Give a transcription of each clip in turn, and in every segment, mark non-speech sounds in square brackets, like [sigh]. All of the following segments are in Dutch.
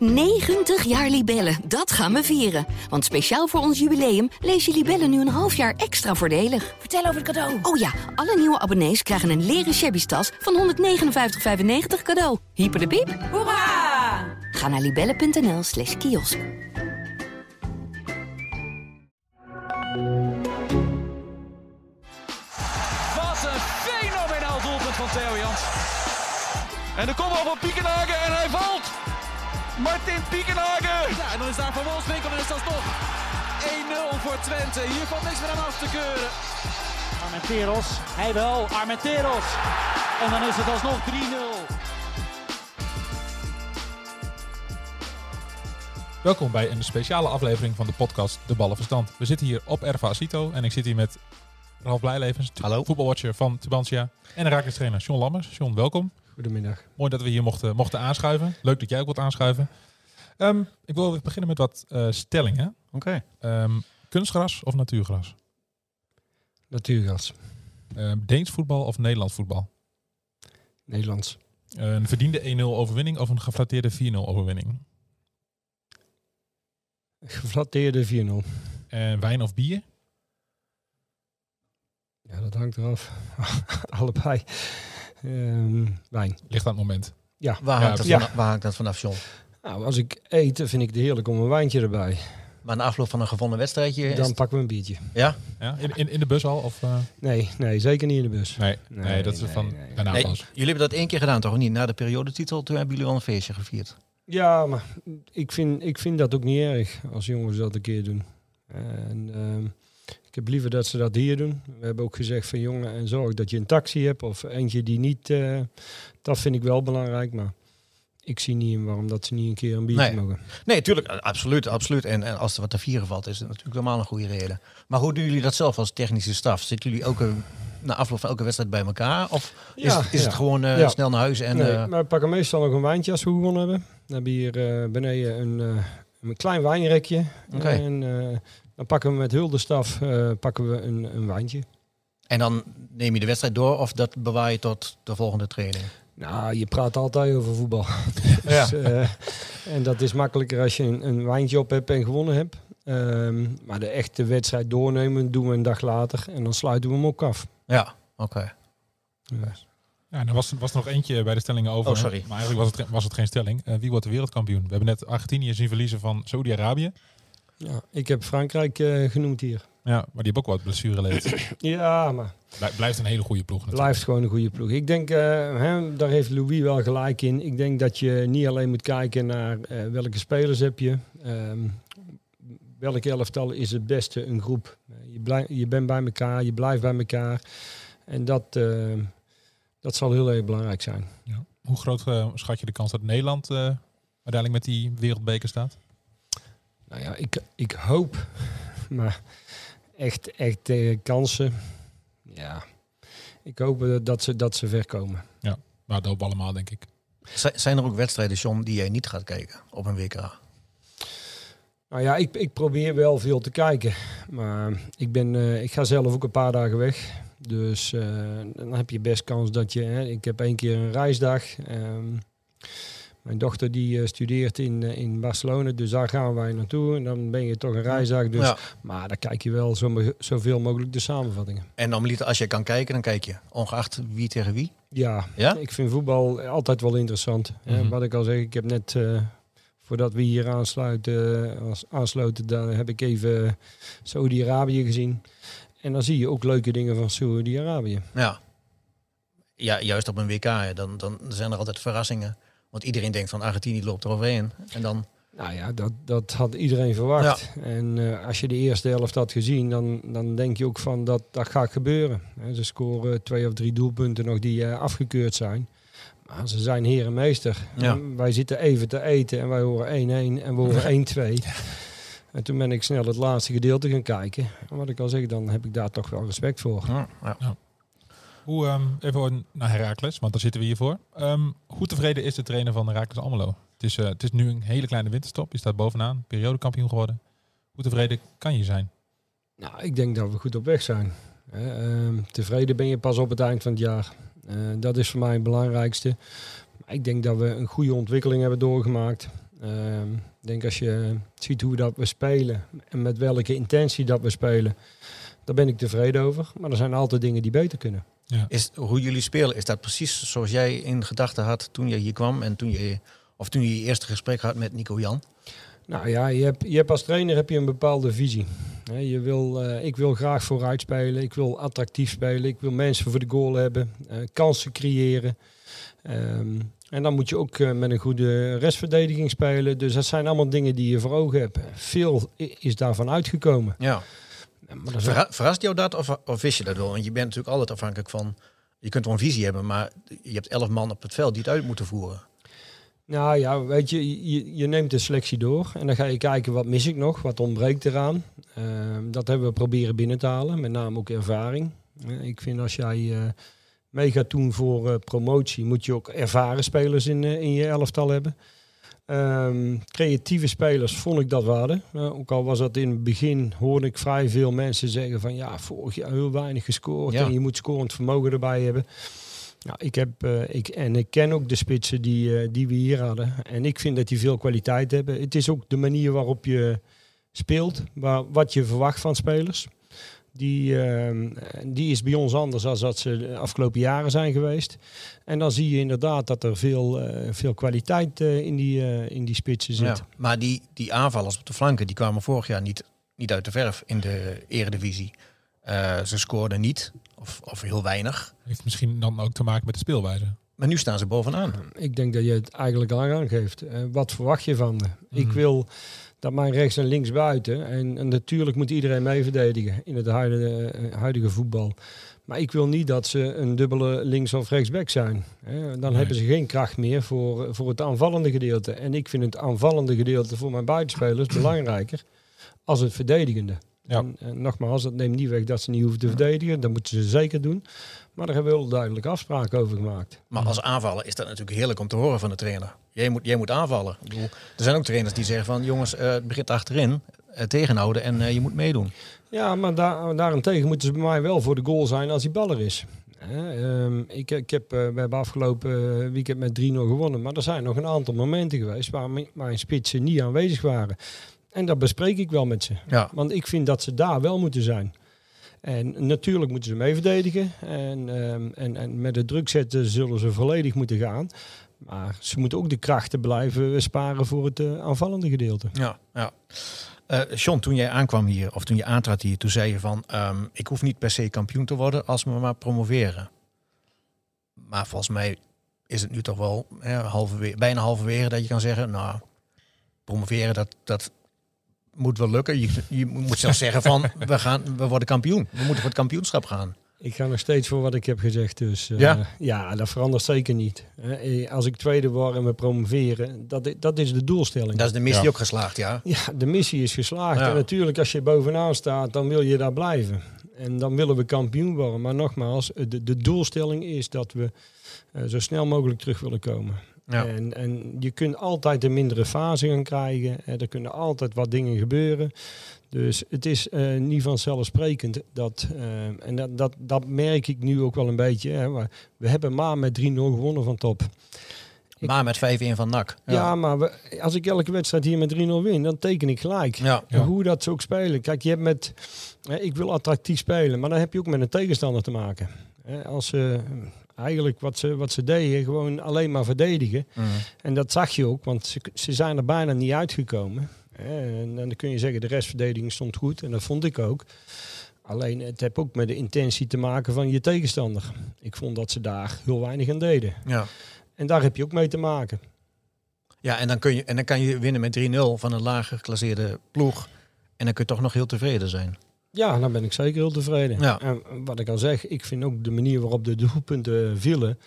90 jaar Libellen, dat gaan we vieren. Want speciaal voor ons jubileum lees je Libellen nu een half jaar extra voordelig. Vertel over het cadeau. Oh ja, alle nieuwe abonnees krijgen een leren shabby tas van 159,95 cadeau. Hyper de piep. Hoera! Ga naar libellen.nl slash kiosk. Wat een fenomenaal doelpunt van Theo Jans. En de kopbal van Piekenhagen en hij valt. Martin Piekenhagen. Ja, en dan is daar Van Wolfswinkel en is dat toch 1-0 voor Twente. Hier valt niks meer aan af te keuren. Armenteros, hij wel, Armenteros. En dan is het alsnog 3-0. Welkom bij een speciale aflevering van de podcast De Ballenverstand. We zitten hier op Erva Cito en ik zit hier met Ralf Blijlevens, voetbalwatcher van Tubantia en de trainer John Lammers. John, welkom. Goedemiddag. Mooi dat we hier mochten, mochten aanschuiven. Leuk dat jij ook wilt aanschuiven. Ehm, ik wil even beginnen met wat eh, stellingen. Oké. Ehm, kunstgras of natuurgras? Natuurgas. Ehm, Deens voetbal of Nederlands voetbal? Nederlands. Een verdiende 1-0 overwinning of een geflatteerde 4-0 overwinning? Geflatteerde 4-0. En wijn of bier? Ja, dat hangt eraf. [laughs] Allebei. Ehm, wijn. Ligt aan het moment. Ja. Waar, Ja, hangt dat ja. vanaf, waar hangt dat vanaf, John? Nou, als ik eet, dan vind ik het heerlijk om een wijntje erbij. Maar na afloop van een gewonnen wedstrijdje is Dan pakken we een biertje. Ja? Ja? In, in, in de bus al? Of, eh? Nee, nee, zeker niet in de bus. nee, nee, Nee, dat is nee, van nee. daarna Nee, pas. jullie hebben dat één keer gedaan, toch? Of Niet na de periodetitel, toen hebben jullie wel een feestje gevierd. Ja, maar ik vind, ik vind dat ook niet erg als jongens dat een keer doen. En, ehm, ik heb liever dat ze dat hier doen. We hebben ook gezegd van jongen en zorg dat je een taxi hebt of eentje die niet. eh, dat vind ik wel belangrijk, maar ik zie niet in waarom dat ze niet een keer een biertje Nee. mogen. Nee, tuurlijk, absoluut, absoluut. En, en als er wat te vieren valt, is het natuurlijk helemaal een goede reden. Maar hoe doen jullie dat zelf als technische staf? Zitten jullie elke, na afloop van elke wedstrijd bij elkaar? Of is, Ja, het, is ja. het gewoon eh, Ja. snel naar huis en... nee, eh, maar we pakken meestal nog een wijntje als we gewonnen hebben. We hebben hier beneden een, een klein wijnrekje. En dan pakken we met huldenstaf eh, pakken we een, een wijntje. en dan neem je de wedstrijd door of dat bewaar je tot de volgende training? Nou, je praat altijd over voetbal. [laughs] Ja. Dus, eh, en dat is makkelijker als je een, een wijntje op hebt en gewonnen hebt. Ehm, maar de echte wedstrijd doornemen doen we een dag later. En dan sluiten we hem ook af. Ja, oké. Ja, en er was, was er nog eentje bij de stellingen over. Oh, sorry. Maar eigenlijk was het, was het geen stelling. Eh, wie wordt de wereldkampioen? We hebben net Argentinië zien verliezen van Saudi-Arabië. Ja, ik heb Frankrijk eh, genoemd hier. Ja, maar die hebben ook wat blessureleed. [clears throat] Ja, maar Blij- Blijft een hele goede ploeg natuurlijk. blijft gewoon een goede ploeg. Ik denk, eh, hè, daar heeft Louis wel gelijk in. Ik denk dat je niet alleen moet kijken naar eh, welke spelers heb je. Ehm welk elftal is het beste een groep. Je, blij, je bent bij elkaar, je blijft bij elkaar. En dat, dat zal heel erg belangrijk zijn. Hoe groot schat je de kans dat Nederland uiteindelijk met die wereldbeker staat? Nou ja, ik, ik hoop, [laughs] maar echt, echt eh, kansen. Ja, ik hoop eh, dat ze, dat ze ver komen. Nou, dat hopen we allemaal, denk ik. Zijn er ook wedstrijden, John, die jij niet gaat kijken op een WK? Nou ja, ik, ik probeer wel veel te kijken. Maar ik, ben, eh, ik ga zelf ook een paar dagen weg. Dus eh, dan heb je best kans dat je... Hè, ik heb één keer een reisdag. Ehm, mijn dochter die eh, studeert in, eh, in Barcelona. Dus daar gaan wij naartoe. En dan ben je toch een reisdag. Dus, Ja. Maar dan kijk je wel zo, zoveel mogelijk de samenvattingen. En normaliter, als je kan kijken, dan kijk je. Ongeacht wie tegen wie. Ja, Ja? ik vind voetbal altijd wel interessant. Mhm. Wat ik al zeg, ik heb net... eh, Voordat we hier aansluiten, aansloten, dan heb ik even Saudi-Arabië gezien. En dan zie je ook leuke dingen van Saudi-Arabië. Ja. ja, juist op een WK, hè, dan, dan zijn er altijd verrassingen. Want iedereen denkt van Argentinië loopt er overheen. En dan, Nou ja, dat, dat had iedereen verwacht. En eh, als je de eerste helft had gezien, dan, dan denk je ook van dat dat gaat gebeuren. Hè, ze scoren twee of drie doelpunten nog die eh, afgekeurd zijn. Maar ze zijn heer en meester. Ja. En wij zitten even te eten en wij horen 1-1 en we horen [laughs] 1-2. En toen ben ik snel het laatste gedeelte gaan kijken. En wat ik al zeg, dan heb ik daar toch wel respect voor. ja, ja. Ehm, even naar Herakles, want daar zitten we hier voor. Ehm, hoe tevreden is de trainer van Herakles Almelo? Het is, eh, het is nu een hele kleine winterstop. Je staat bovenaan, periodekampioen geworden. Hoe tevreden kan je zijn? Nou, ik denk dat we goed op weg zijn. Ehm, tevreden ben je pas op het eind van het jaar. Eh, dat is voor mij het belangrijkste. Ik denk dat we een goede ontwikkeling hebben doorgemaakt. Ik denk als je ziet hoe dat we spelen en met welke intentie dat we spelen, daar ben ik tevreden over. Maar er zijn altijd dingen die beter kunnen. Is, hoe jullie spelen, is dat precies zoals jij in gedachten had toen je hier kwam en toen je, of toen je je eerste gesprek had met Nico Jan? Nou ja, je hebt, je hebt als trainer heb je een bepaalde visie. Hè, je wil, eh, ik wil graag vooruit spelen, ik wil attractief spelen, ik wil mensen voor de goal hebben, eh, kansen creëren. Ehm, en dan moet je ook eh, met een goede restverdediging spelen. Dus dat zijn allemaal dingen die je voor ogen hebt. Veel is daarvan uitgekomen. Ja. Maar dat is Verra- verrast jou dat of, of wist je dat wel? Want je bent natuurlijk altijd afhankelijk van, je kunt wel een visie hebben, maar je hebt elf man op het veld die het uit moeten voeren. Nou ja, weet je, je, je neemt de selectie door en dan ga je kijken wat mis ik nog, wat ontbreekt eraan. Ehm, dat hebben we proberen binnen te halen, met name ook ervaring. Eh, ik vind als jij eh mee gaat doen voor eh, promotie, moet je ook ervaren spelers in, in je elftal hebben. Ehm, creatieve spelers vond ik dat waarde. Ook al was dat in het begin, hoorde ik vrij veel mensen zeggen van ja, vorig jaar heel weinig gescoord Ja. en je moet scorend vermogen erbij hebben. Nou, ik heb, eh, ik, en ik ken ook de spitsen die, eh, die we hier hadden. En ik vind dat die veel kwaliteit hebben. Het is ook de manier waarop je speelt, waar, wat je verwacht van spelers. Die, ehm, die is bij ons anders dan dat ze de afgelopen jaren zijn geweest. En dan zie je inderdaad dat er veel, eh, veel kwaliteit eh, in, die, eh, in die spitsen zit. Ja. Maar die, die aanvallers op de flanken, die kwamen vorig jaar niet, niet uit de verf in de eredivisie. Eh, ze scoorden niet, of, of heel weinig. Heeft misschien dan ook te maken met de speelwijze. Maar nu staan ze bovenaan. Ik denk dat je het eigenlijk al aangeeft. Eh, wat verwacht je van me? Ik Mhm. wil dat mijn rechts en links buiten. En, en natuurlijk moet iedereen mee verdedigen in het huidige, eh, huidige voetbal. Maar ik wil niet dat ze een dubbele links- of rechtsback zijn. Hè. Dan Nee. hebben ze geen kracht meer voor, voor het aanvallende gedeelte. En ik vind het aanvallende gedeelte voor mijn buitenspelers belangrijker als het verdedigende. Ja. En, en nogmaals, dat neemt niet weg dat ze niet hoeven te verdedigen. Dat moeten ze zeker doen. Maar daar hebben we wel duidelijke afspraken over gemaakt. Maar als aanvaller is dat natuurlijk heerlijk om te horen van de trainer. Jij moet, jij moet aanvallen. Ik bedoel, er zijn ook trainers die zeggen van jongens, eh, het begint achterin, eh, tegenhouden en eh, je moet meedoen. Ja, maar daar, daarentegen moeten ze bij mij wel voor de goal zijn als die bal er is. Ehm, ik, ik heb, we hebben afgelopen weekend met 3-0 gewonnen. Maar er zijn nog een aantal momenten geweest waar mijn, mijn spitsen niet aanwezig waren. En dat bespreek ik wel met ze. Ja. Want ik vind dat ze daar wel moeten zijn. En natuurlijk moeten ze mee verdedigen. En, ehm, en, en met de druk zetten zullen ze volledig moeten gaan. Maar ze moeten ook de krachten blijven sparen voor het eh, aanvallende gedeelte. Ja, ja. Eh John, toen jij aankwam hier, of toen je aantrad hier, toen zei je van, ehm, ik hoef niet per se kampioen te worden als we maar promoveren. Maar volgens mij is het nu toch wel hè, halverwege, bijna halverwege dat je kan zeggen, nou, promoveren, dat, dat moet wel lukken. Je, je moet zelfs zeggen van, [laughs] we, gaan, we worden kampioen. We moeten voor het kampioenschap gaan. Ik ga nog steeds voor wat ik heb gezegd. Dus eh, Ja? ja? dat verandert zeker niet. Eh, Als ik tweede word en we promoveren, dat, dat is de doelstelling. Dat is de missie Ja. ook geslaagd, ja. Ja, de missie is geslaagd. Ja. En natuurlijk, als je bovenaan staat, dan wil je daar blijven. En dan willen we kampioen worden. Maar nogmaals, de, de doelstelling is dat we eh, zo snel mogelijk terug willen komen. Ja. En, en je kunt altijd een mindere fase gaan krijgen. Er kunnen altijd wat dingen gebeuren. Dus het is eh, niet vanzelfsprekend dat, eh, en dat, dat, dat merk ik nu ook wel een beetje. Hè, maar we hebben maar met 3-0 gewonnen van top. Ik- Maar met 5-1 van NAC. Ja, maar we, als ik elke wedstrijd hier met 3-0 win, dan teken ik gelijk. Ja. Hoe dat ze ook spelen. Kijk, je hebt met, hè, ik wil attractief spelen, maar dan heb je ook met een tegenstander te maken. Als ze eigenlijk wat ze, wat ze deden, gewoon alleen maar verdedigen. Mhm. En dat zag je ook, want ze, ze zijn er bijna niet uitgekomen. En, en dan kun je zeggen, de restverdediging stond goed. En dat vond ik ook. Alleen het heeft ook met de intentie te maken van je tegenstander. Ik vond dat ze daar heel weinig aan deden. ja. En daar heb je ook mee te maken. Ja, en dan, kun je, en dan kan je winnen met 3-0 van een lager geclasseerde ploeg. En dan kun je toch nog heel tevreden zijn. Ja, dan ben ik zeker heel tevreden. Ja. En wat ik al zeg, ik vind ook de manier waarop de doelpunten vielen,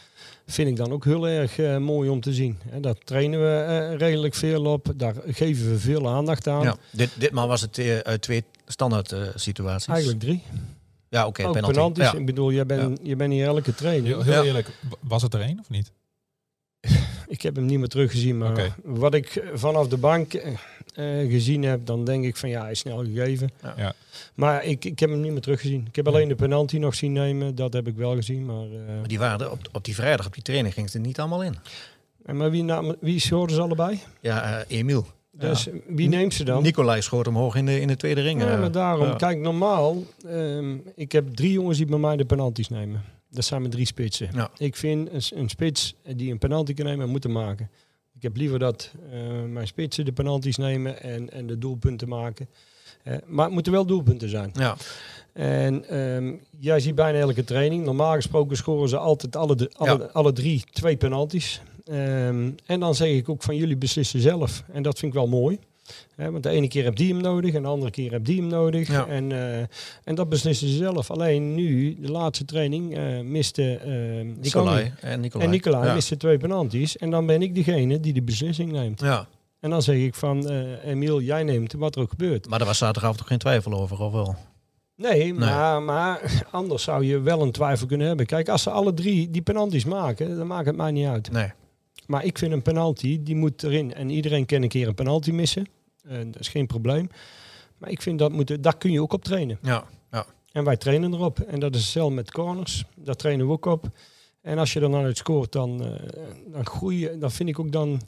vind ik dan ook heel erg eh, mooi om te zien. En daar trainen we eh, redelijk veel op, daar geven we veel aandacht aan. Ja. Dit, ditmaal was het eh, uit twee standaard eh, situaties. Eigenlijk drie. Ja, oké. ook penalty. Ja. Ik bedoel, jij bent, je bent hier elke training. Heel, heel Ja. eerlijk, was het er één of niet? Ik heb hem niet meer teruggezien, maar wat ik vanaf de bank eh, gezien heb, dan denk ik van ja, hij is snel gegeven. Ja. Ja. Maar ik, ik heb hem niet meer teruggezien. Ik heb alleen de penalty nog zien nemen, dat heb ik wel gezien. Maar, eh, Maar die waren er op, op die vrijdag, op die training, gingen ze er niet allemaal in. En maar wie, nam, wie schoten ze allebei? Ja, eh, Emiel. Dus wie neemt ze dan? Nicolai schoot hem hoog in de, in de tweede ring. Ja, maar daarom. Ja. Kijk, normaal, ehm, ik heb drie jongens die bij mij de penalties nemen. Dat zijn mijn drie spitsen. Ja. Ik vind een, een spits die een penalty kan nemen, moet hem maken. Ik heb liever dat eh, mijn spitsen de penalties nemen en, en de doelpunten maken. Eh, maar het moeten wel doelpunten zijn. Ja. En ehm, jij ziet bijna elke training. Normaal gesproken scoren ze altijd alle, drie- alle, Ja. alle drie twee penalties. Ehm, en dan zeg ik ook van jullie beslissen zelf. En dat vind ik wel mooi. Want de ene keer heb die hem nodig en de andere keer heb die hem nodig. Ja. En, eh, en dat beslissen ze zelf. Alleen nu, de laatste training, eh, miste ehm, Nicolai en Nicolai. en Nicolai Ja. miste twee penalties. En dan ben ik degene die de beslissing neemt. Ja, En dan zeg ik van, Emiel, jij neemt wat er ook gebeurt. maar daar was zaterdagavond toch geen twijfel over, of wel? Nee, maar, maar anders zou je wel een twijfel kunnen hebben. Kijk, als ze alle drie die penalties maken, dan maakt het mij niet uit. Nee. Maar ik vind een penalty, die moet erin. En iedereen kan een keer een penalty missen. En dat is geen probleem. Maar ik vind dat moeten, daar kun je ook op trainen. Ja, ja. En wij trainen erop. En dat is hetzelfde met corners. Daar trainen we ook op. En als je dan uit scoort, dan, eh, dan groeien. Dan vind ik ook dan.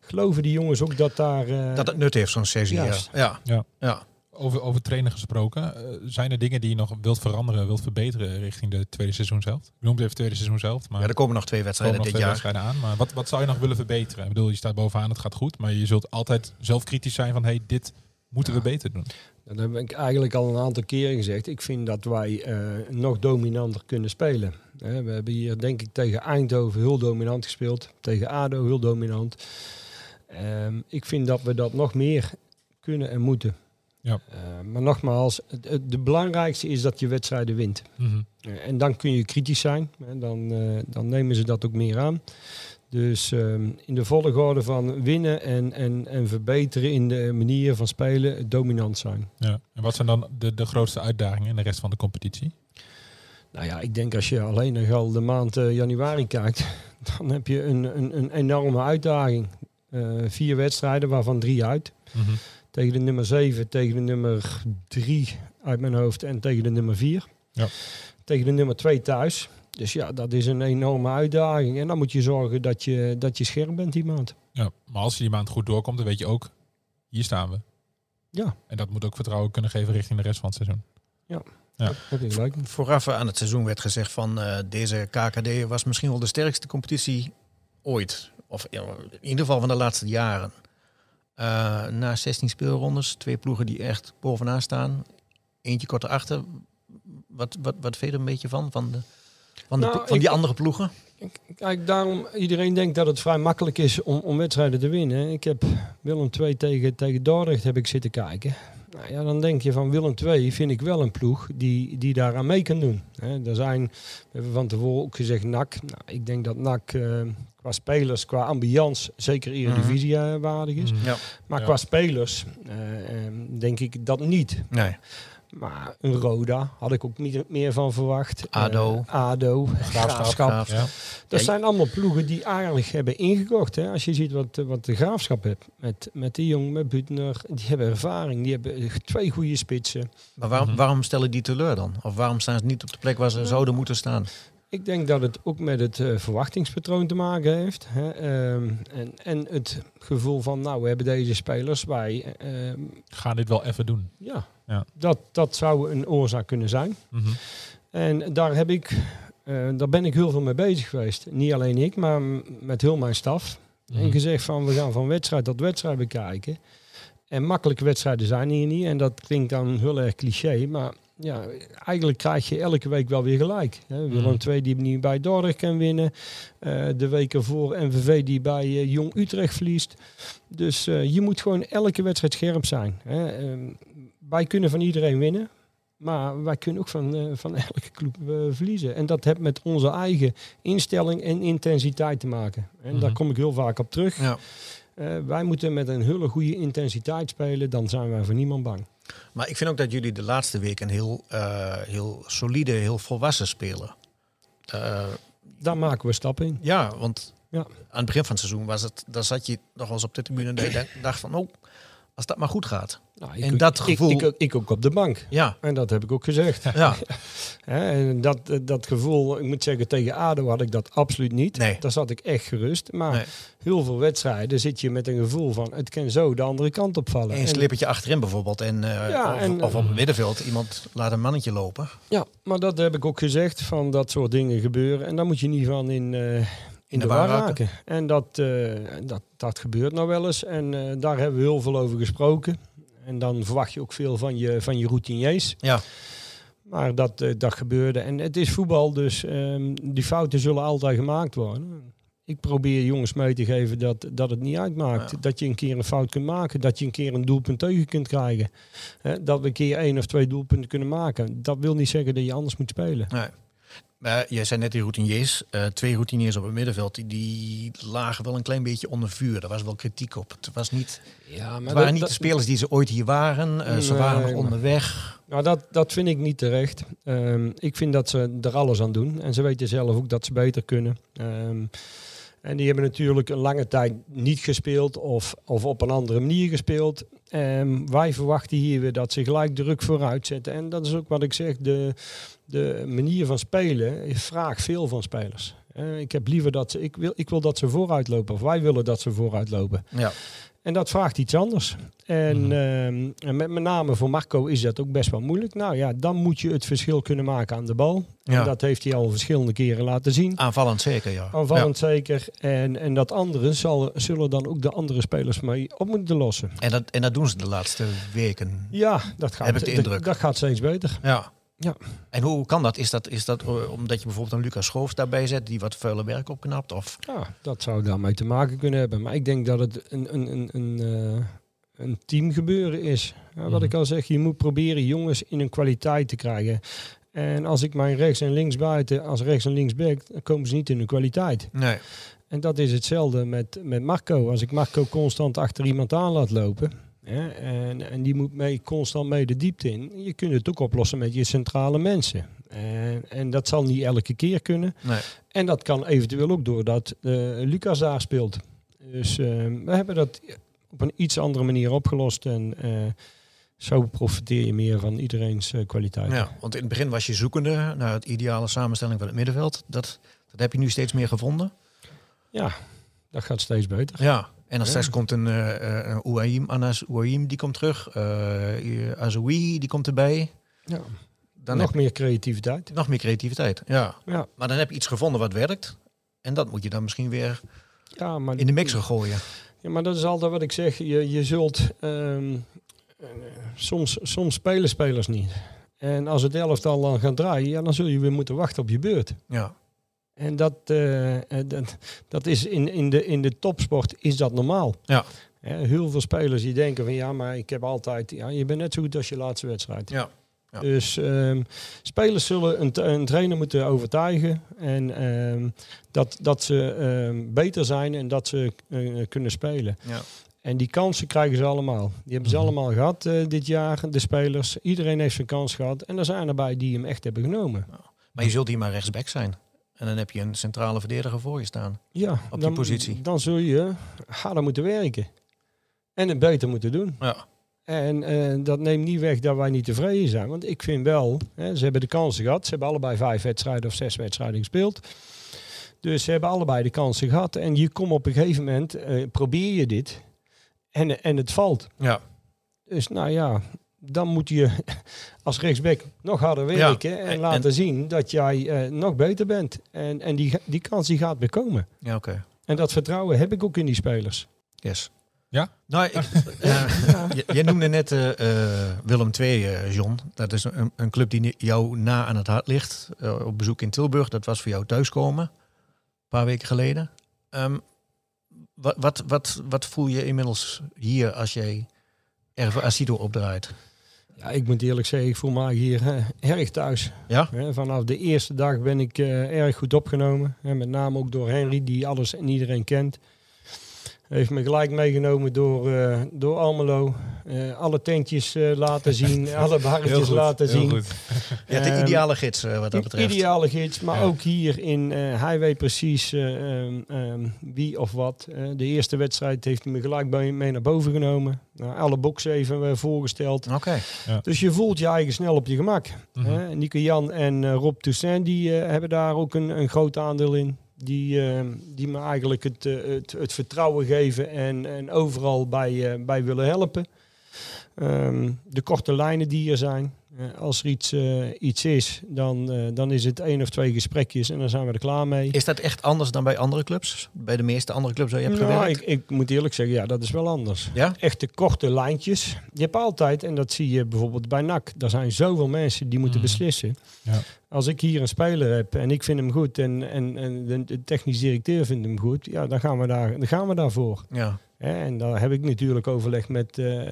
Geloven die jongens ook dat daar. eh, Dat het nut heeft, zo'n sessie. Ja. Ja. Ja. ja. Over, over trainen gesproken, eh, zijn er dingen die je nog wilt veranderen, wilt verbeteren richting de tweede seizoen zelf? Ik noem het even tweede seizoen zelf, maar Ja, er komen nog twee wedstrijden komen nog dit twee jaar. wedstrijden aan. Maar wat, wat zou je nog willen verbeteren? Ik bedoel, je staat bovenaan, het gaat goed, maar je zult altijd zelf kritisch zijn van, hey, dit moeten we beter doen. Dat heb ik eigenlijk al een aantal keren gezegd. Ik vind dat wij eh, nog dominanter kunnen spelen. Hè, we hebben hier denk ik tegen Eindhoven heel dominant gespeeld. Tegen ADO heel dominant. Ehm, ik vind dat we dat nog meer kunnen en moeten. Ja. Eh, maar nogmaals, het, de belangrijkste is dat je wedstrijden wint. Mhm. Eh, en dan kun je kritisch zijn. Hè, dan, eh, dan nemen ze dat ook meer aan. Dus ehm, in de volgorde van winnen en, en, en verbeteren in de manier van spelen, dominant zijn. Ja. En wat zijn dan de, de grootste uitdagingen in de rest van de competitie? Nou ja, ik denk als je alleen nog al de maand januari kijkt, [laughs] dan heb je een, een, een enorme uitdaging. Vier wedstrijden, waarvan drie uit. Mhm. Tegen de nummer 7, tegen de nummer 3 uit mijn hoofd en tegen de nummer 4. Ja. Tegen de nummer 2 thuis. Dus ja, dat is een enorme uitdaging. En dan moet je zorgen dat je, dat je scherp bent die maand. Ja, maar als je die maand goed doorkomt, dan weet je ook, hier staan we. Ja. En dat moet ook vertrouwen kunnen geven richting de rest van het seizoen. Ja. Dat heb je gelijk. Vooraf aan het seizoen werd gezegd van eh, deze KKD was misschien wel de sterkste competitie ooit. Of ja, in ieder geval van de laatste jaren. Eh, na 16 speelrondes, twee ploegen die echt bovenaan staan. Eentje kort erachter. Wat, wat, wat vind je er een beetje van? Van, de, van, de, Nou, van die ik- andere ploegen? Kijk, daarom iedereen denkt dat het vrij makkelijk is om, om wedstrijden te winnen. Ik heb Willem II tegen, tegen Dordrecht heb ik zitten kijken. Nou ja, dan denk je van Willem II vind ik wel een ploeg die, die daaraan mee kan doen. Hè, er zijn, we hebben van tevoren ook gezegd NAC. Nou, ik denk dat NAC eh, qua spelers, qua ambiance, zeker Eredivisie eh, waardig is. Mhm. Ja. Maar Ja. qua spelers eh, eh, denk ik dat niet. Nee. Maar een Roda had ik ook niet meer van verwacht. ADO. Eh, ADO. Graafschap. Graaf. Ja. Dat zijn allemaal ploegen die eigenlijk hebben ingekocht. Hè. Als je ziet wat, eh, wat de graafschap heeft. Met, met de Jong, met Butner. Die hebben ervaring. Die hebben twee goede spitsen. Maar waarom, Mhm. waarom stellen die teleur dan? Of waarom staan ze niet op de plek waar ze zouden moeten staan? Ik denk dat het ook met het eh, verwachtingspatroon te maken heeft. Hè. Ehm, en, en het gevoel van, nou, we hebben deze spelers. Wij, ehm, Gaan dit wel even doen. ja, Ja. Dat, dat zou een oorzaak kunnen zijn. Mhm. En daar heb ik, eh, daar ben ik heel veel mee bezig geweest. Niet alleen ik, maar met heel mijn staf. Mhm. En gezegd van we gaan van wedstrijd tot wedstrijd bekijken. En makkelijke wedstrijden zijn hier niet. En dat klinkt dan heel erg cliché. Maar ja, eigenlijk krijg je elke week wel weer gelijk. Hè. Willem Mhm. II die niet bij Dordrecht kan winnen. Eh, de week ervoor NVV die bij eh, Jong Utrecht verliest. Dus eh, je moet gewoon elke wedstrijd scherp zijn. Hè. Ehm, wij kunnen van iedereen winnen. Maar wij kunnen ook van, van elke club verliezen. En dat heeft met onze eigen instelling en intensiteit te maken. En daar kom ik heel vaak op terug. Ja. Wij moeten met een hele goede intensiteit spelen. Dan zijn wij voor niemand bang. Maar ik vind ook dat jullie de laatste weken heel, eh, heel solide, heel volwassen spelen. Eh, Daar maken we stappen in. ja, want Ja. aan het begin van het seizoen was het, daar zat je nog wel eens op de tribune en [clears throat] dacht van, oh, Als dat maar goed gaat. Nou, ik, En ook- dat ik- gevoel- Ik, ook- ik ook op de bank. Ja, En dat heb ik ook gezegd. ja. [laughs] En dat, dat gevoel, ik moet zeggen, tegen ADO had ik dat absoluut niet. Nee. Daar zat ik echt gerust. Maar Nee. heel veel wedstrijden zit je met een gevoel van, het kan zo de andere kant opvallen. Een En- slippertje achterin bijvoorbeeld. En, eh, Ja, of, en- of op het middenveld iemand laat een mannetje lopen. Ja, maar dat heb ik ook gezegd, van dat soort dingen gebeuren. En daar moet je niet van in, eh, in de, war raken. En dat, eh, dat, dat gebeurt nou wel eens. En eh, daar hebben we heel veel over gesproken. En dan verwacht je ook veel van je, van je routiniers. Ja. Maar dat, eh, dat gebeurde. En het is voetbal, dus ehm, die fouten zullen altijd gemaakt worden. Ik probeer jongens mee te geven dat, dat het niet uitmaakt. Ja. Dat je een keer een fout kunt maken. Dat je een keer een doelpunt tegen kunt krijgen. Dat we een keer één of twee doelpunten kunnen maken. Dat wil niet zeggen dat je anders moet spelen. Nee. Maar jij zei net die routiniers. eh, twee routiniers op het middenveld. Die, die lagen wel een klein beetje onder vuur. Daar was wel kritiek op. Het, was niet, Ja, het waren niet de spelers die ze ooit hier waren. Eh, ze waren nog maar- onderweg. Nou, dat, dat vind ik niet terecht. Ehm, ik vind dat ze er alles aan doen. En ze weten zelf ook dat ze beter kunnen. Ehm, en die hebben natuurlijk een lange tijd niet gespeeld of, of op een andere manier gespeeld. Ehm, wij verwachten hier weer dat ze gelijk druk vooruit zetten. En dat is ook wat ik zeg, de, de manier van spelen vraagt veel van spelers. Eh, ik heb liever dat ze, ik wil, ik wil dat ze vooruit lopen. Of wij willen dat ze vooruit lopen. Ja. En dat vraagt iets anders. En, Mhm. ehm, en met, met name voor Marco is dat ook best wel moeilijk. Nou ja, dan moet je het verschil kunnen maken aan de bal. Ja. En dat heeft hij al verschillende keren laten zien. Aanvallend zeker, ja. Aanvallend zeker. En, en dat andere zal, zullen dan ook de andere spelers mee op moeten lossen. En, dat, en dat doen ze de laatste weken. Ja, dat gaat, Heb ik de dat- indruk. Dat, gaat steeds beter. Ja. Ja. En hoe kan dat? Is dat, is dat eh, omdat je bijvoorbeeld een Lucas Schoof daarbij zet die wat vuile werk opknapt? Of? Ja, dat zou daarmee te maken kunnen hebben. Maar ik denk dat het een, een, een, een, eh, een teamgebeuren is. Ja, wat Mhm. ik al zeg, je moet proberen jongens in een kwaliteit te krijgen. En als ik mijn rechts en links buiten, als rechts en links back, dan komen ze niet in hun kwaliteit. Nee. En dat is hetzelfde met, met Marco. Als ik Marco constant achter iemand aan laat lopen, hè, en, en die moet mee, constant mee de diepte in, je kunt het ook oplossen met je centrale mensen. En, en dat zal niet elke keer kunnen. nee. En dat kan eventueel ook doordat eh Lucas daar speelt. Dus eh, we hebben dat op een iets andere manier opgelost. En eh, zo profiteer je meer van iedereen's kwaliteit. Ja, want in het begin was je zoekende naar het ideale samenstelling van het middenveld. Dat, dat heb je nu steeds meer gevonden. Ja, dat gaat steeds beter. Ja. En dan straks komt een, uh, een Anas Ouahim, die komt terug. Uh, Azoui, die komt erbij. Ja. Dan nog meer creativiteit. nog meer creativiteit. Ja. Ja. Maar dan heb je iets gevonden wat werkt. En dat moet je dan misschien weer Ja, maar, in de mixer gooien. Ja, maar dat is altijd wat ik zeg. Je, je zult... ehm, eh, soms, soms spelen spelers niet. En als het elftal dan gaat draaien, ja, dan zul je weer moeten wachten op je beurt. Ja. En dat, eh, eh, dat, dat is in, in, de, in de topsport is dat normaal. Ja. Heel veel spelers die denken van ja, maar ik heb altijd... Ja, je bent net zo goed als je laatste wedstrijd. Ja. Ja. Dus ehm, spelers zullen een, een trainer moeten overtuigen. En ehm, dat, dat ze ehm, beter zijn en dat ze eh, kunnen spelen. Ja. En die kansen krijgen ze allemaal. Die hebben ze Mhm. allemaal gehad eh, dit jaar, de spelers. Iedereen heeft zijn kans gehad. En er zijn erbij die hem echt hebben genomen. Maar je zult hier maar rechtsback zijn. En dan heb je een centrale verdediger voor je staan. Ja, Op die dan, positie. Dan zul je harder moeten werken. En het beter moeten doen. Ja. En eh, dat neemt niet weg dat wij niet tevreden zijn. Want ik vind wel, hè, ze hebben de kansen gehad. Ze hebben allebei vijf wedstrijden of zes wedstrijden gespeeld. Dus ze hebben allebei de kansen gehad. En je komt op een gegeven moment, eh, probeer je dit. En, en het valt. Ja. Dus nou ja, dan moet je [laughs] als rechtsback nog harder werken. en, en- laten zien dat jij eh, nog beter bent. En, en die, die kans die gaat weer komen. Ja, oké. En dat vertrouwen heb ik ook in die spelers. Yes. Ja? Nou, ik, [laughs] eh, jij noemde net eh, Willem II, eh, John. Dat is een, een club die jou na aan het hart ligt. Eh, op bezoek in Tilburg. Dat was voor jou thuiskomen. Een paar weken geleden. Ehm, wat, wat, wat, wat voel je inmiddels hier als jij er voor Asido opdraait? Ja, ik moet eerlijk zeggen, ik voel me hier eh, erg thuis. Ja? Hè, vanaf de eerste dag ben ik eh, erg goed opgenomen. Hè, met name ook door Henry, die alles en iedereen kent. Heeft me gelijk meegenomen door, eh, door Almelo. Eh, alle tentjes eh, laten [laughs] zien, alle barretjes laten heel zien. goed. Ja, de Ehm, ideale gids wat dat betreft. Ideale gids, maar Ja. ook hier in, eh, hij weet precies eh, ehm, ehm, wie of wat. Eh, de eerste wedstrijd heeft hij me gelijk bij- mee naar boven genomen. Nou, alle boxen even voorgesteld. Oké. Dus je voelt je eigen snel op je gemak. Hè. Nico Jan en eh, Rob Toussaint die, eh, hebben daar ook een, een groot aandeel in. Die, eh, die me eigenlijk het, eh, het, het vertrouwen geven en, en overal bij, eh, bij willen helpen. Ehm, de korte lijnen die er zijn. Eh, als er iets, eh, iets is, dan, eh, dan is het één of twee gesprekjes en dan zijn we er klaar mee. Is dat echt anders dan bij andere clubs? Bij de meeste andere clubs waar je hebt Nou, gewerkt? ik, ik moet eerlijk zeggen, ja, dat is wel anders. Ja? Echte korte lijntjes. Je hebt altijd, en dat zie je bijvoorbeeld bij NAC, er zijn zoveel mensen die moeten Mhm. beslissen. Ja. Als ik hier een speler heb en ik vind hem goed en, en, en de, technisch directeur vindt hem goed, ja, dan gaan we, daar, dan gaan we daarvoor. Ja. Hè, en daar heb ik natuurlijk overleg met, eh,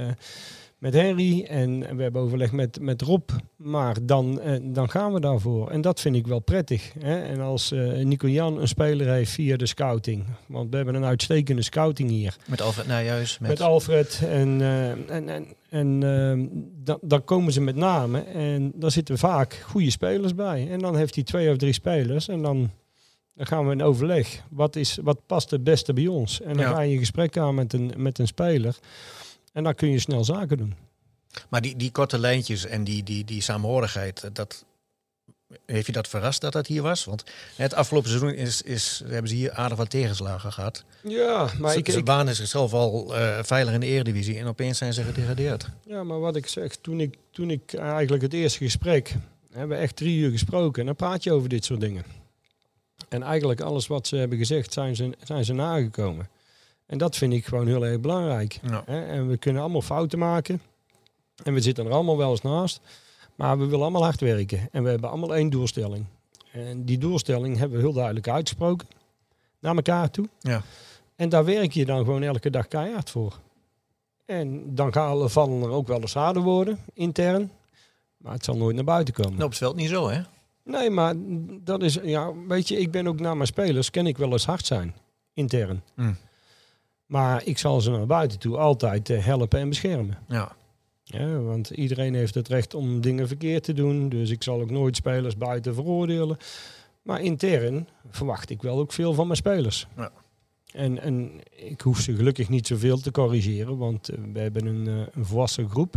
met Henry en we hebben overleg met, met Rob. Maar dan, eh, dan gaan we daarvoor. En dat vind ik wel prettig. Hè. En als eh, Nico Jan een speler heeft via de scouting. Want we hebben een uitstekende scouting hier. Met Alfred Nijhuis. Met, Met Alfred. En, eh, en, en, en eh, dan, dan komen ze met namen. En daar zitten vaak goede spelers bij. En dan heeft hij twee of drie spelers. En dan, dan gaan we in overleg. Wat, is, wat past het beste bij ons? En dan Ja. ga je een gesprek aan met een, met een speler. En dan kun je snel zaken doen. Maar die, die korte lijntjes en die, die, die saamhorigheid, dat, heeft je dat verrast dat dat hier was? Want het afgelopen seizoen is, is, hebben ze hier aardig wat tegenslagen gehad. Ja, maar ze, ik, ze banen zichzelf al eh, veilig in de Eredivisie en opeens zijn ze gedegradeerd. ja, maar wat ik zeg, toen ik, toen ik eigenlijk het eerste gesprek, hebben we echt drie uur gesproken. En dan praat je over dit soort dingen. En eigenlijk alles wat ze hebben gezegd, zijn ze, zijn ze nagekomen. En dat vind ik gewoon heel erg belangrijk. Ja. En we kunnen allemaal fouten maken. En we zitten er allemaal wel eens naast. Maar we willen allemaal hard werken. En we hebben allemaal één doelstelling. En die doelstelling hebben we heel duidelijk uitgesproken. Naar elkaar toe. Ja. En daar werk je dan gewoon elke dag keihard voor. En dan gaan, vallen er ook wel eens harde woorden, intern. Maar het zal nooit naar buiten komen. Nou, op het veld niet zo, hè? Nee, maar dat is, ja, weet je, ik ben ook naar mijn spelers, ken ik wel eens hard zijn, intern. Hmm. Maar ik zal ze naar buiten toe altijd eh, helpen en beschermen. Ja. Ja, want iedereen heeft het recht om dingen verkeerd te doen. Dus ik zal ook nooit spelers buiten veroordelen. Maar intern verwacht ik wel ook veel van mijn spelers. Ja. En, en ik hoef ze gelukkig niet zoveel te corrigeren, want eh, we hebben een, eh, een volwassen groep.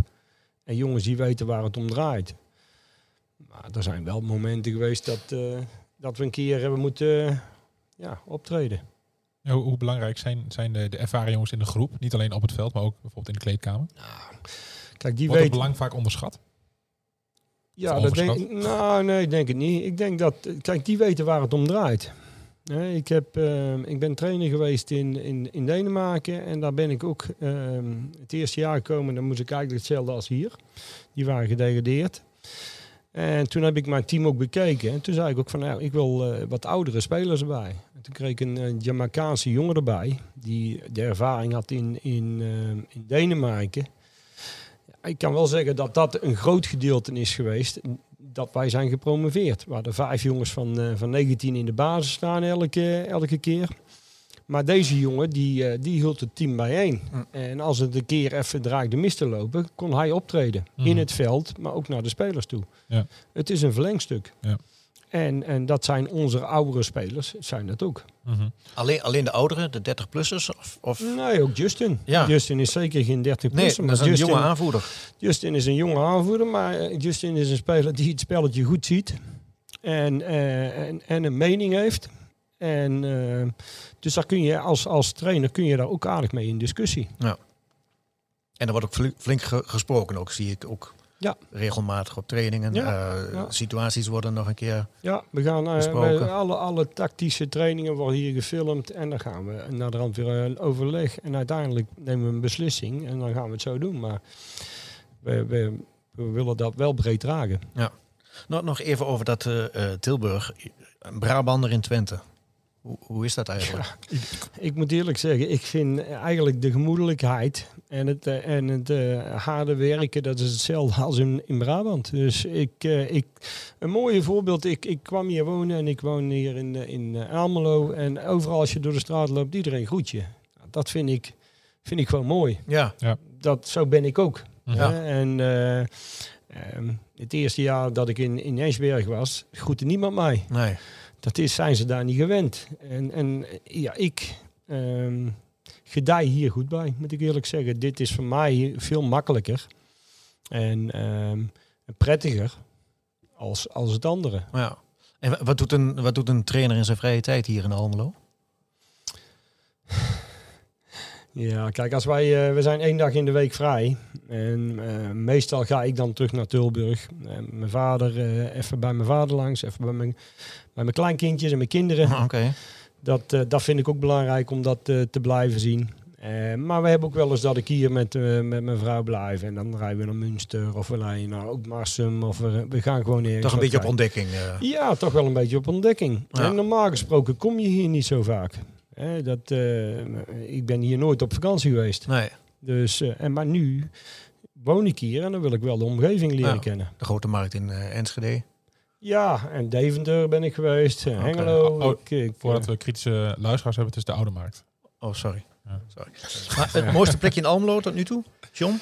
En jongens die weten waar het om draait. Maar er zijn wel momenten geweest dat, dat we een keer hebben moeten ja, optreden. Hoe, hoe belangrijk zijn, zijn de, de ervaren jongens in de groep? Niet alleen op het veld, maar ook bijvoorbeeld in de kleedkamer. Kijk, die Wordt weten. belang vaak onderschat? Ja, dat denk. Nou, nee, ik denk het niet. Ik denk dat, kijk, die weten waar het om draait. Ik, heb, eh, ik ben trainer geweest in, in, in Denemarken en daar ben ik ook eh, het eerste jaar gekomen. Dan moest ik eigenlijk hetzelfde als hier. Die waren gedegradeerd. En toen heb ik mijn team ook bekeken. En toen zei ik ook van, nou, ik wil eh, wat oudere spelers erbij. En toen kreeg ik een uh, Jamaicaanse jongen erbij, die de ervaring had in, in, eh, in Denemarken. Ik kan wel zeggen dat dat een groot gedeelte is geweest. Dat wij zijn gepromoveerd. We hadden vijf jongens van, uh, van 19 in de basis staan elke, elke keer. Maar deze jongen, die, uh, die hield het team bijeen. Mm. En als het een keer even draaide mis te lopen, kon hij optreden. Mm. In het veld, maar ook naar de spelers toe. Ja. Het is een verlengstuk. Ja. En, en dat zijn onze oudere spelers, zijn dat ook. Mm -hmm. alleen, alleen de ouderen, de 30-plussers? Of, of? Nee, ook Justin. Ja. Justin is zeker geen 30-plusser. Nee, dat is een Justin, jonge aanvoerder. Justin is een jonge aanvoerder, maar Justin is een speler die het spelletje goed ziet. En, uh, en, en, een mening heeft. En, uh, dus daar kun je als, als trainer kun je daar ook aardig mee in discussie. Ja. En er wordt ook flink gesproken, ook zie ik ook ja. regelmatig op trainingen. Ja, uh, ja. Situaties worden nog een keer. Ja, we gaan uh, alle, alle tactische trainingen worden hier gefilmd en dan gaan we naar de rand weer een overleg. En uiteindelijk nemen we een beslissing en dan gaan we het zo doen. Maar we, we, we willen dat wel breed dragen. Ja. Nog, nog even over dat uh, Tilburg, een Brabander in Twente. Hoe, is dat eigenlijk? Ja, ik, ik, moet eerlijk zeggen, ik vind eigenlijk de gemoedelijkheid en het, uh, en het uh, harde werken, dat is hetzelfde als in, in Brabant. Dus ik, uh, ik, een mooie voorbeeld, ik, ik kwam hier wonen en ik woon hier in, in Almelo. En overal als je door de straat loopt, iedereen groet je. Dat vind ik, vind ik gewoon mooi. Ja, Dat, zo ben ik ook. Ja. En eh, ehm, het eerste jaar dat ik in, in Esberg was, groette niemand mij. nee. Dat is, zijn ze daar niet gewend. En, en ja, ik ehm, gedij hier goed bij, moet ik eerlijk zeggen. Dit is voor mij veel makkelijker en ehm, prettiger als, als het andere. Ja. En wa- wat doet, een, wat doet een trainer in zijn vrije tijd hier in Almelo? Ja, kijk, als wij, eh, we zijn één dag in de week vrij. En eh, meestal ga ik dan terug naar Tilburg. Eh, mijn vader, even bij mijn vader langs, even bij mijn, bij mijn kleinkindjes en mijn kinderen. Ah. Dat, dat vind ik ook belangrijk om dat te blijven zien. Maar we hebben ook wel eens dat ik hier met, met mijn vrouw blijf. En dan rijden we naar Münster of we rijden naar Marsum. Of we, we gaan gewoon ergens Toch een beetje op ontdekking. Ja, toch wel een beetje op ontdekking. Ja. En normaal gesproken kom je hier niet zo vaak. Hè, dat, eh, ik ben hier nooit op vakantie geweest. Nee, Dus, eh, en, maar nu woon ik hier en dan wil ik wel de omgeving leren Ja. kennen. de grote markt in eh, Enschede. Ja, en Deventer ben ik geweest. eh, Hengelo. Oh, ik, ik, Voordat we kritische luisteraars hebben, het is de Oude Markt. Oh, sorry. Ja. sorry. Maar het mooiste plekje in Almelo tot nu toe? John?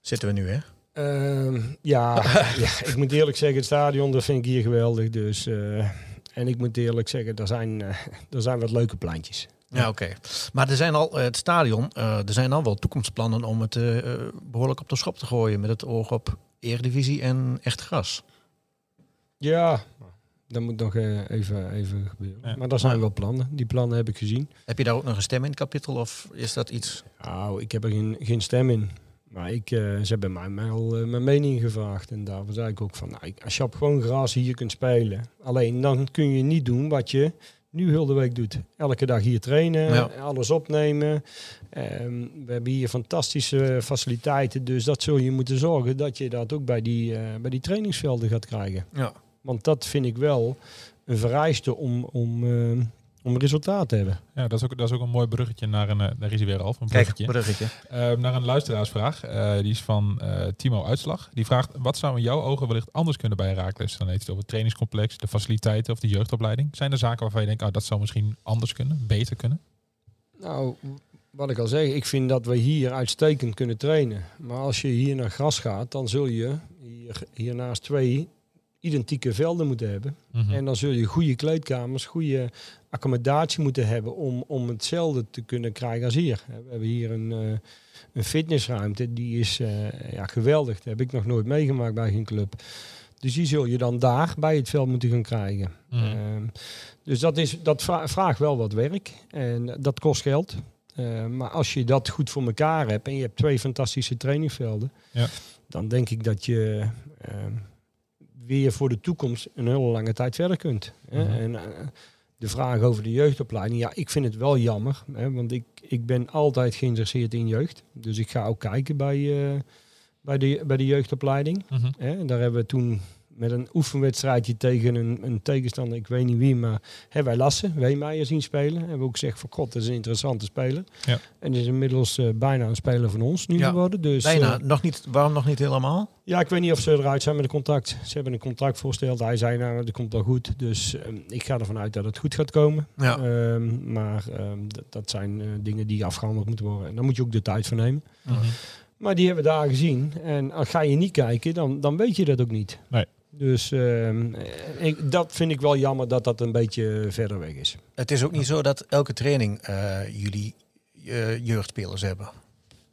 Zitten we nu, hè? Ehm, ja, [laughs] ja, ik moet eerlijk zeggen, het stadion dat vind ik hier geweldig. Dus, eh, en ik moet eerlijk zeggen, er zijn, eh, [laughs] er zijn wat leuke pleintjes. Ja, oké. Maar er zijn al, eh, het stadion, eh, er zijn al wel toekomstplannen om het eh, eh, behoorlijk op de schop te gooien met het oog op Eredivisie en echt gras. Ja, dat moet nog even, even gebeuren. Ja. Maar daar zijn wel plannen. Die plannen heb ik gezien. Heb je daar ook nog een stem in het kapittel of is dat iets? Nou, ik heb er geen, geen stem in. Maar ik, eh, ze hebben mij wel eh, mijn mening gevraagd. En daar zei ik ook van, nou, als je op gewoon gras hier kunt spelen. Alleen dan kun je niet doen wat je nu heel de week doet. Elke dag hier trainen, Ja. alles opnemen. Ehm, we hebben hier fantastische faciliteiten. Dus dat zul je moeten zorgen dat je dat ook bij die, eh, bij die trainingsvelden gaat krijgen. Ja. Want dat vind ik wel een vereiste om, om, om resultaat te hebben. Ja, dat is ook, dat is ook een mooi bruggetje naar een, eh, daar is hij weer al, een Kijk, bruggetje. bruggetje. Eh, naar een luisteraarsvraag. Eh, die is van eh, Timo Uitslag. Die vraagt, wat zou in jouw ogen wellicht anders kunnen bij Herakles? Dan heeft het over het trainingscomplex, de faciliteiten of de jeugdopleiding. Zijn er zaken waarvan je denkt, oh, dat zou misschien anders kunnen, beter kunnen? Nou, wat ik al zeg, ik vind dat we hier uitstekend kunnen trainen. Maar als je hier naar gras gaat, dan zul je hier, hiernaast twee identieke velden moeten hebben. Mhm. En dan zul je goede kleedkamers, goede accommodatie moeten hebben om, om hetzelfde te kunnen krijgen als hier. We hebben hier een, eh, een fitnessruimte, die is eh, ja, geweldig. Dat heb ik nog nooit meegemaakt bij geen club. Dus die zul je dan daar bij het veld moeten gaan krijgen. Mhm. Ehm, dus dat, is, dat vra- vraagt wel wat werk en dat kost geld. Eh, maar als je dat goed voor elkaar hebt en je hebt twee fantastische trainingsvelden, Ja. dan denk ik dat je ehm, weer voor de toekomst een hele lange tijd verder kunt. hè. Mhm. En eh, de vraag over de jeugdopleiding, ja, ik vind het wel jammer, hè, want ik, ik ben altijd geïnteresseerd in jeugd. Dus ik ga ook kijken bij, eh, bij, de, bij de jeugdopleiding. Mhm. Hè, en daar hebben we toen met een oefenwedstrijdje tegen een, een tegenstander, ik weet niet wie, maar hebben wij Lassen, Weemeijer zien spelen. Hebben we ook gezegd van god, dat is een interessante speler. Ja. En is inmiddels eh, bijna een speler van ons nu Ja, geworden. Dus, Bijna. eh, nog niet, waarom nog niet helemaal? ja, ik weet niet of ze eruit zijn met een contract. Ze hebben een contract voorgesteld. Hij zei nou, dat komt wel goed. Dus ehm, ik ga ervan uit dat het goed gaat komen. Ja. Ehm, maar ehm, dat- zijn eh, dingen die afgehandeld moeten worden. En daar moet je ook de tijd voor nemen. Mhm. Maar die hebben we daar gezien. En als ga je niet kijken, dan, dan weet je dat ook niet. Nee. Dus ehm, eh, ik, dat vind ik wel jammer dat dat een beetje verder weg is. Het is ook niet zo dat elke training eh, jullie eh, jeugdspelers hebben.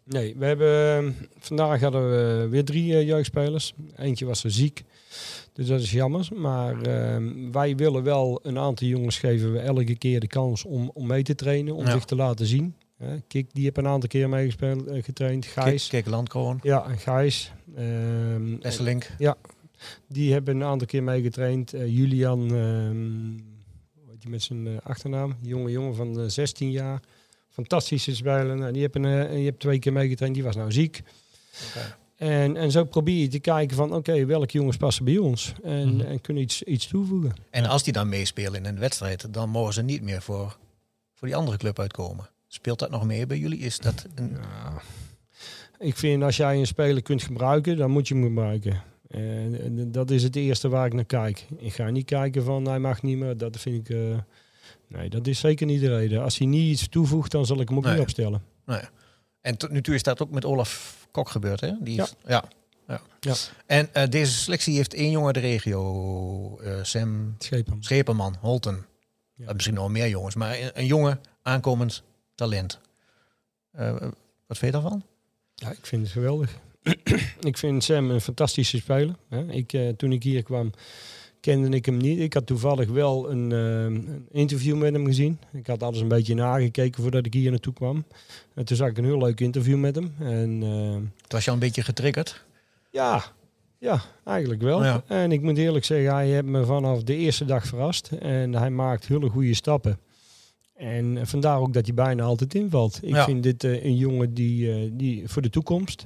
Nee, we hebben ehm, vandaag hadden we weer drie jeugdspelers. Eentje was er ziek. Dus dat is jammer. Maar ehm, wij willen wel een aantal jongens geven we elke keer de kans om, om mee te trainen, om Ja. zich te laten zien. Kik, die heeft een aantal keer meegespeeld, getraind. Gijs. Kijk, kijk Landkroon, Ja, Gijs. Esselink. Die hebben een aantal keer meegetraind. Eh, Julian, ehm, hoe heet die met zijn eh, achternaam, jonge jongen van eh, 16 jaar. Fantastische speler. Nou, die, hebben, eh, die heeft twee keer meegetraind. Die was nou ziek. En, en zo probeer je te kijken van, oké, welke jongens passen bij ons? En, Mhm. en kunnen iets, iets toevoegen. En als die dan meespelen in een wedstrijd, dan mogen ze niet meer voor, voor die andere club uitkomen. Speelt dat nog mee bij jullie? Is dat een... Ja. Ik vind als jij een speler kunt gebruiken, dan moet je hem gebruiken. En dat is het eerste waar ik naar kijk. Ik ga niet kijken van hij mag niet meer. Dat vind ik. eh, nee, dat is zeker niet de reden. Als hij niet iets toevoegt, dan zal ik hem ook Nee. niet opstellen. En tot nu toe is dat ook met Olaf Kok gebeurd, hè? Die Ja. heeft- ja. ja. Ja. En eh, deze selectie heeft één jongen de regio, eh, Sam Schepen. Scheperman, Holten. Ja. Eh, misschien nog meer jongens, maar een, een jonge aankomend talent. Eh, wat vind je daarvan? Ja, ik vind het geweldig. [clears throat] ik vind Sam een fantastische speler. Hè. Ik, eh, toen ik hier kwam, kende ik hem niet. Ik had toevallig wel een, eh, een interview met hem gezien. Ik had alles een beetje nagekeken voordat ik hier naartoe kwam. En toen zag ik een heel leuk interview met hem. En eh, Het was je al een beetje getriggerd. ja, ja, eigenlijk wel. Ja. En ik moet eerlijk zeggen, hij heeft me vanaf de eerste dag verrast. En hij maakt hele goede stappen. En vandaar ook dat hij bijna altijd invalt. Ik Ja. vind dit eh, een jongen die, eh, die voor de toekomst.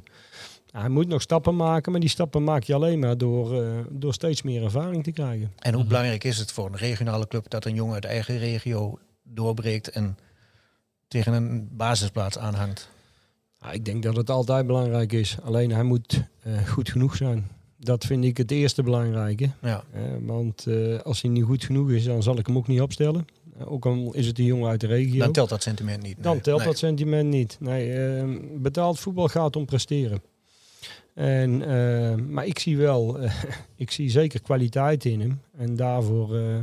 Hij moet nog stappen maken, maar die stappen maak je alleen maar door, eh, door steeds meer ervaring te krijgen. En hoe Mhm. belangrijk is het voor een regionale club dat een jongen uit eigen regio doorbreekt en tegen een basisplaats aanhangt? Ja, ik denk dat het altijd belangrijk is. Alleen hij moet eh, goed genoeg zijn. Dat vind ik het eerste belangrijke. Ja. Eh, want eh, als hij niet goed genoeg is, dan zal ik hem ook niet opstellen. Ook al is het een jongen uit de regio. Dan telt dat sentiment niet. Dan telt Nee. dat sentiment niet. Nee, ehm, betaald voetbal gaat om presteren. En, eh, maar ik zie wel, eh, [laughs] ik zie zeker kwaliteit in hem. En daarvoor eh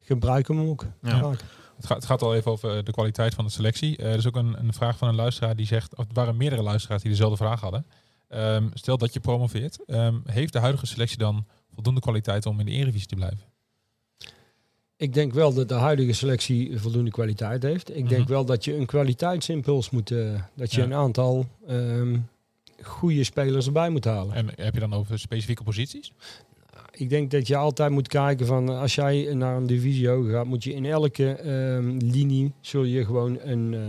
gebruik ik hem ook. Ja. vaak. Het gaat, het gaat al even over de kwaliteit van de selectie. Eh, er is ook een, een vraag van een luisteraar die zegt, of het waren meerdere luisteraars die dezelfde vraag hadden. Ehm, stel dat je promoveert, ehm, heeft de huidige selectie dan voldoende kwaliteit om in de Eredivisie te blijven? Ik denk wel dat de huidige selectie voldoende kwaliteit heeft. Ik denk Mhm. wel dat je een kwaliteitsimpuls moet, dat je Ja. een aantal ehm goede spelers erbij moet halen. En heb je dan over specifieke posities? Ik denk dat je altijd moet kijken van als jij naar een divisie hoger gaat, moet je in elke ehm, linie zul je gewoon een, eh,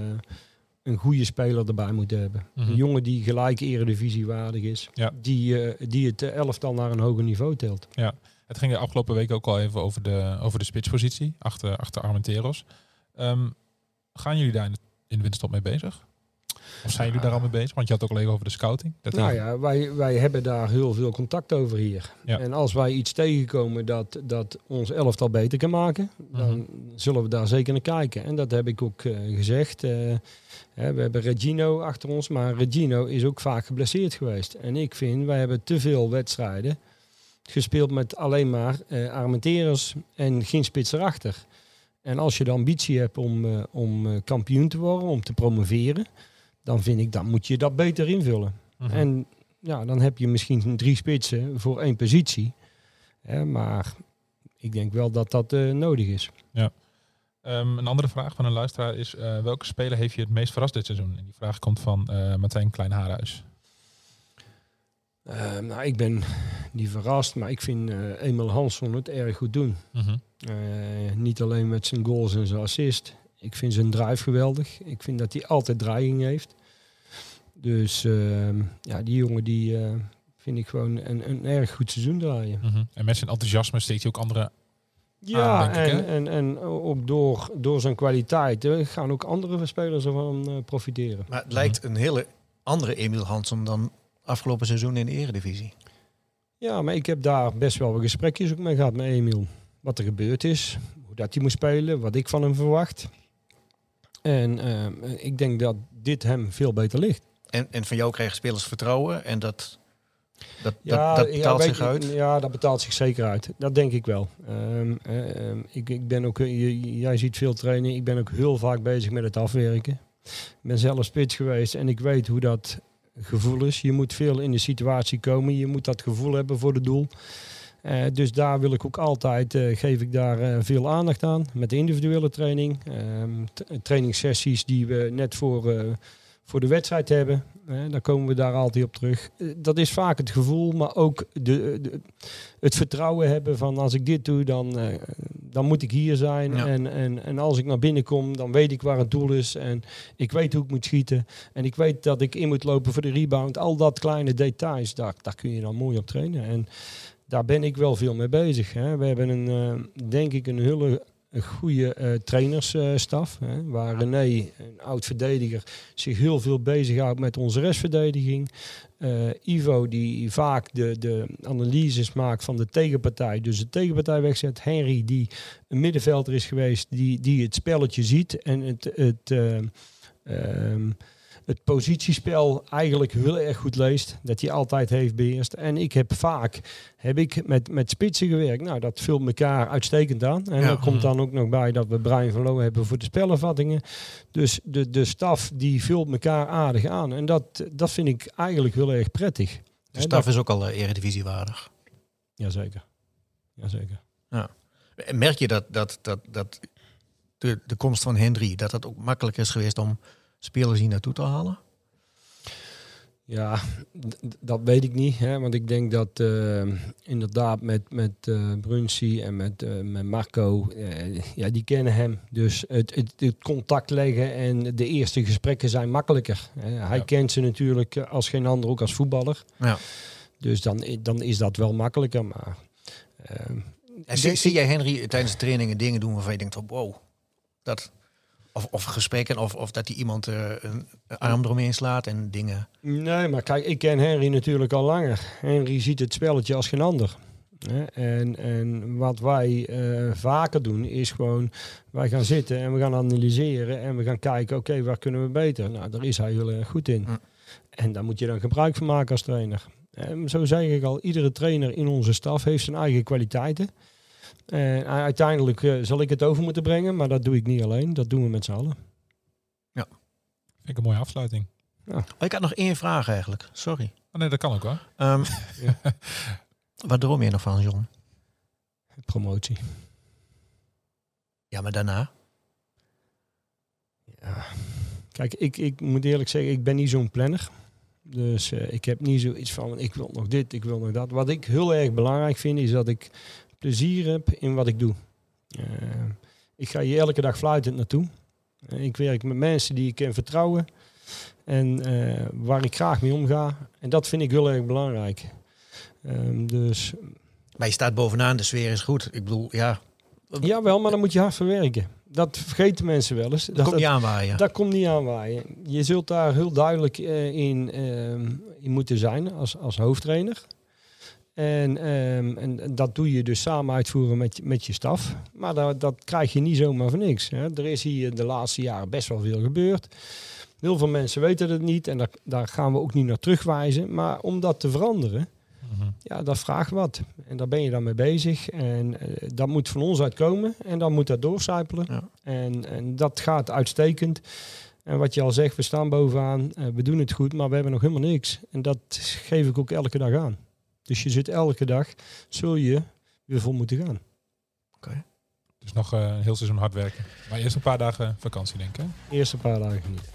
een goede speler erbij moeten hebben. Mhm. Een jongen die gelijk eredivisie waardig is. Ja. Die, eh, die het elftal naar een hoger niveau telt. Het ging de afgelopen week ook al even over de, over de spitspositie, achter, achter Armenteros. Ehm, gaan jullie daar in de, in de winterstop mee bezig? Of zijn jullie daar al mee bezig? Want je had ook al even over de scouting. Dat Nou ja, wij, wij hebben daar heel veel contact over hier. Ja. En als wij iets tegenkomen dat, dat ons elftal beter kan maken, dan Mhm. zullen we daar zeker naar kijken. En dat heb ik ook eh, gezegd. Eh, hè, we hebben Regino achter ons, maar Regino is ook vaak geblesseerd geweest. En ik vind, wij hebben te veel wedstrijden gespeeld met alleen maar Armenteros en geen spits erachter. En als je de ambitie hebt om, om kampioen te worden, om te promoveren, dan vind ik, dan moet je dat beter invullen. Mhm. En ja, dan heb je misschien drie spitsen voor één positie. Hè, maar ik denk wel dat dat eh, nodig is. Ehm, een andere vraag van een luisteraar is: eh, welke speler heeft je het meest verrast dit seizoen? En die vraag komt van eh Martijn Kleinhaarhuis. Nou, ik ben niet verrast, maar ik vind Emil Hansson het erg goed doen. Mhm. Niet alleen met zijn goals en zijn assist. Ik vind zijn drive geweldig. Ik vind dat hij altijd dreiging heeft. Dus ehm, ja, die jongen die eh, vind ik gewoon een, een erg goed seizoen draaien. Mhm. En met zijn enthousiasme steekt hij ook andere. Ja, en, en, en ook door, door zijn kwaliteit gaan ook andere spelers ervan eh, profiteren. Maar het lijkt een hele andere Emil Hansson dan afgelopen seizoen in de Eredivisie. Ja, maar ik heb daar best wel wat gesprekjes ook mee gehad met Emiel. Wat er gebeurd is, hoe dat hij moet spelen, wat ik van hem verwacht. En eh, ik denk dat dit hem veel beter ligt. En, en van jou krijgen spelers vertrouwen en dat, dat, Ja, dat, betaalt zich uit. Ja, dat betaalt zich zeker uit. Dat denk ik wel. Ehm, eh, ehm, ik, ik ben ook, jij ziet veel trainen. Ik ben ook heel vaak bezig met het afwerken. Ik ben zelf spits geweest en ik weet hoe dat gevoel is. Je moet veel in de situatie komen. Je moet dat gevoel hebben voor het doel. Eh, dus daar wil ik ook altijd, eh, geef ik daar eh, veel aandacht aan. Met de individuele training. Ehm, trainingssessies die we net voor, voor de wedstrijd hebben. Dan komen we daar altijd op terug. Dat is vaak het gevoel, maar ook de, de, het vertrouwen hebben van als ik dit doe, dan, dan moet ik hier zijn. Ja. En, en, en als ik naar binnen kom, dan weet ik waar het doel is. En ik weet hoe ik moet schieten. En ik weet dat ik in moet lopen voor de rebound. Al dat kleine details, daar, daar kun je dan mooi op trainen. En daar ben ik wel veel mee bezig. Hè. We hebben een, eh, denk ik, een hele goede eh trainersstaf. hè, waar René, een oud verdediger, zich heel veel bezighoudt met onze restverdediging. Eh, Ivo, die vaak de, de analyses maakt van de tegenpartij. Dus de tegenpartij wegzet. Henry, die een middenvelder is geweest, die, die het spelletje ziet en het, het, eh, ehm, het positiespel eigenlijk heel erg goed leest. Dat hij altijd heeft beheerst. En ik heb vaak heb ik met, met spitsen gewerkt. Nou, dat vult elkaar uitstekend aan. En Ja. er komt dan ook nog bij dat we Brian van Loo hebben voor de spellenvattingen. Dus de, de staf die vult elkaar aardig aan. En dat, dat vind ik eigenlijk heel erg prettig. De staf dat- is ook al uh, eredivisiewaardig. Jazeker. Jazeker. Merk je dat, dat, dat, dat de, de komst van Henry, dat het ook makkelijk is geweest om spelers hier naartoe te halen? Ja, dat weet ik niet. Hè, want ik denk dat eh, inderdaad met, met eh Brunsi en met, eh, met Marco, eh, ja, die kennen hem. Dus het, het, het contact leggen en de eerste gesprekken zijn makkelijker. Hè. Hij Ja. kent ze natuurlijk als geen ander, ook als voetballer. Ja. Dus dan, dan is dat wel makkelijker. Maar En zie, zie jij Henry tijdens de trainingen dingen doen waarvan je denkt van wow, dat, of, of gesprekken, of, of dat hij iemand eh, een arm eromheen slaat en dingen. Nee, maar kijk, ik ken Henry natuurlijk al langer. Henry ziet het spelletje als geen ander. En, en wat wij eh, vaker doen is gewoon, wij gaan zitten en we gaan analyseren en we gaan kijken, oké, waar kunnen we beter? Nou, daar is hij heel erg goed in. En daar moet je dan gebruik van maken als trainer. En zo zeg ik al, iedere trainer in onze staf heeft zijn eigen kwaliteiten. En uiteindelijk eh, zal ik het over moeten brengen, maar dat doe ik niet alleen, dat doen we met z'n allen. Vind ik een mooie afsluiting. Oh, ik had nog één vraag eigenlijk, sorry. Oh nee, dat kan ook hoor. Ehm, [laughs] Wat droom je nog van, John? Promotie. Ja, maar daarna? Ja. Kijk, ik, ik moet eerlijk zeggen, ik ben niet zo'n planner. Dus eh, ik heb niet zoiets van, ik wil nog dit, ik wil nog dat. Wat ik heel erg belangrijk vind, is dat ik plezier heb in wat ik doe. Eh, ik ga hier elke dag fluitend naartoe. Eh, ik werk met mensen die ik kan vertrouwen. En eh, waar ik graag mee omga. En dat vind ik heel erg belangrijk. Ehm, dus Maar je staat bovenaan, de sfeer is goed. Ik bedoel, ja, jawel, maar dan moet je hard voor werken. Dat vergeten mensen wel eens. dat Dat, komt niet aanwaaien. dat komt niet aanwaaien. Je zult daar heel duidelijk in, ehm, in moeten zijn als, als hoofdtrainer. En, ehm, en dat doe je dus samen uitvoeren met, je- met je staf. Maar dat, dat krijg je niet zomaar voor niks. Hè. Er is hier de laatste jaren best wel veel gebeurd. Heel veel mensen weten het niet en daar, daar gaan we ook niet naar terugwijzen. Maar om dat te veranderen, Mhm. ja, dat vraagt wat. En daar ben je dan mee bezig. En eh, dat moet van ons uitkomen. En dan moet dat doorcijpelen. Ja. En, en dat gaat uitstekend. En wat je al zegt, we staan bovenaan. eh, we doen het goed, maar we hebben nog helemaal niks. En dat geef ik ook elke dag aan. Dus je zit elke dag, zul je weer vol moeten gaan. Dus nog eh, een heel seizoen hard werken. Maar eerst een paar dagen vakantie denk ik. hè? Eerste paar dagen niet.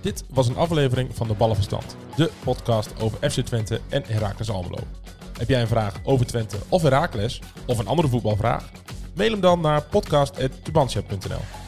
Dit was een aflevering van de Ballenverstand, de podcast over FC Twente en Heracles Almelo. Heb jij een vraag over Twente of Heracles, of een andere voetbalvraag? Mail hem dan naar podcast.tubantia.nl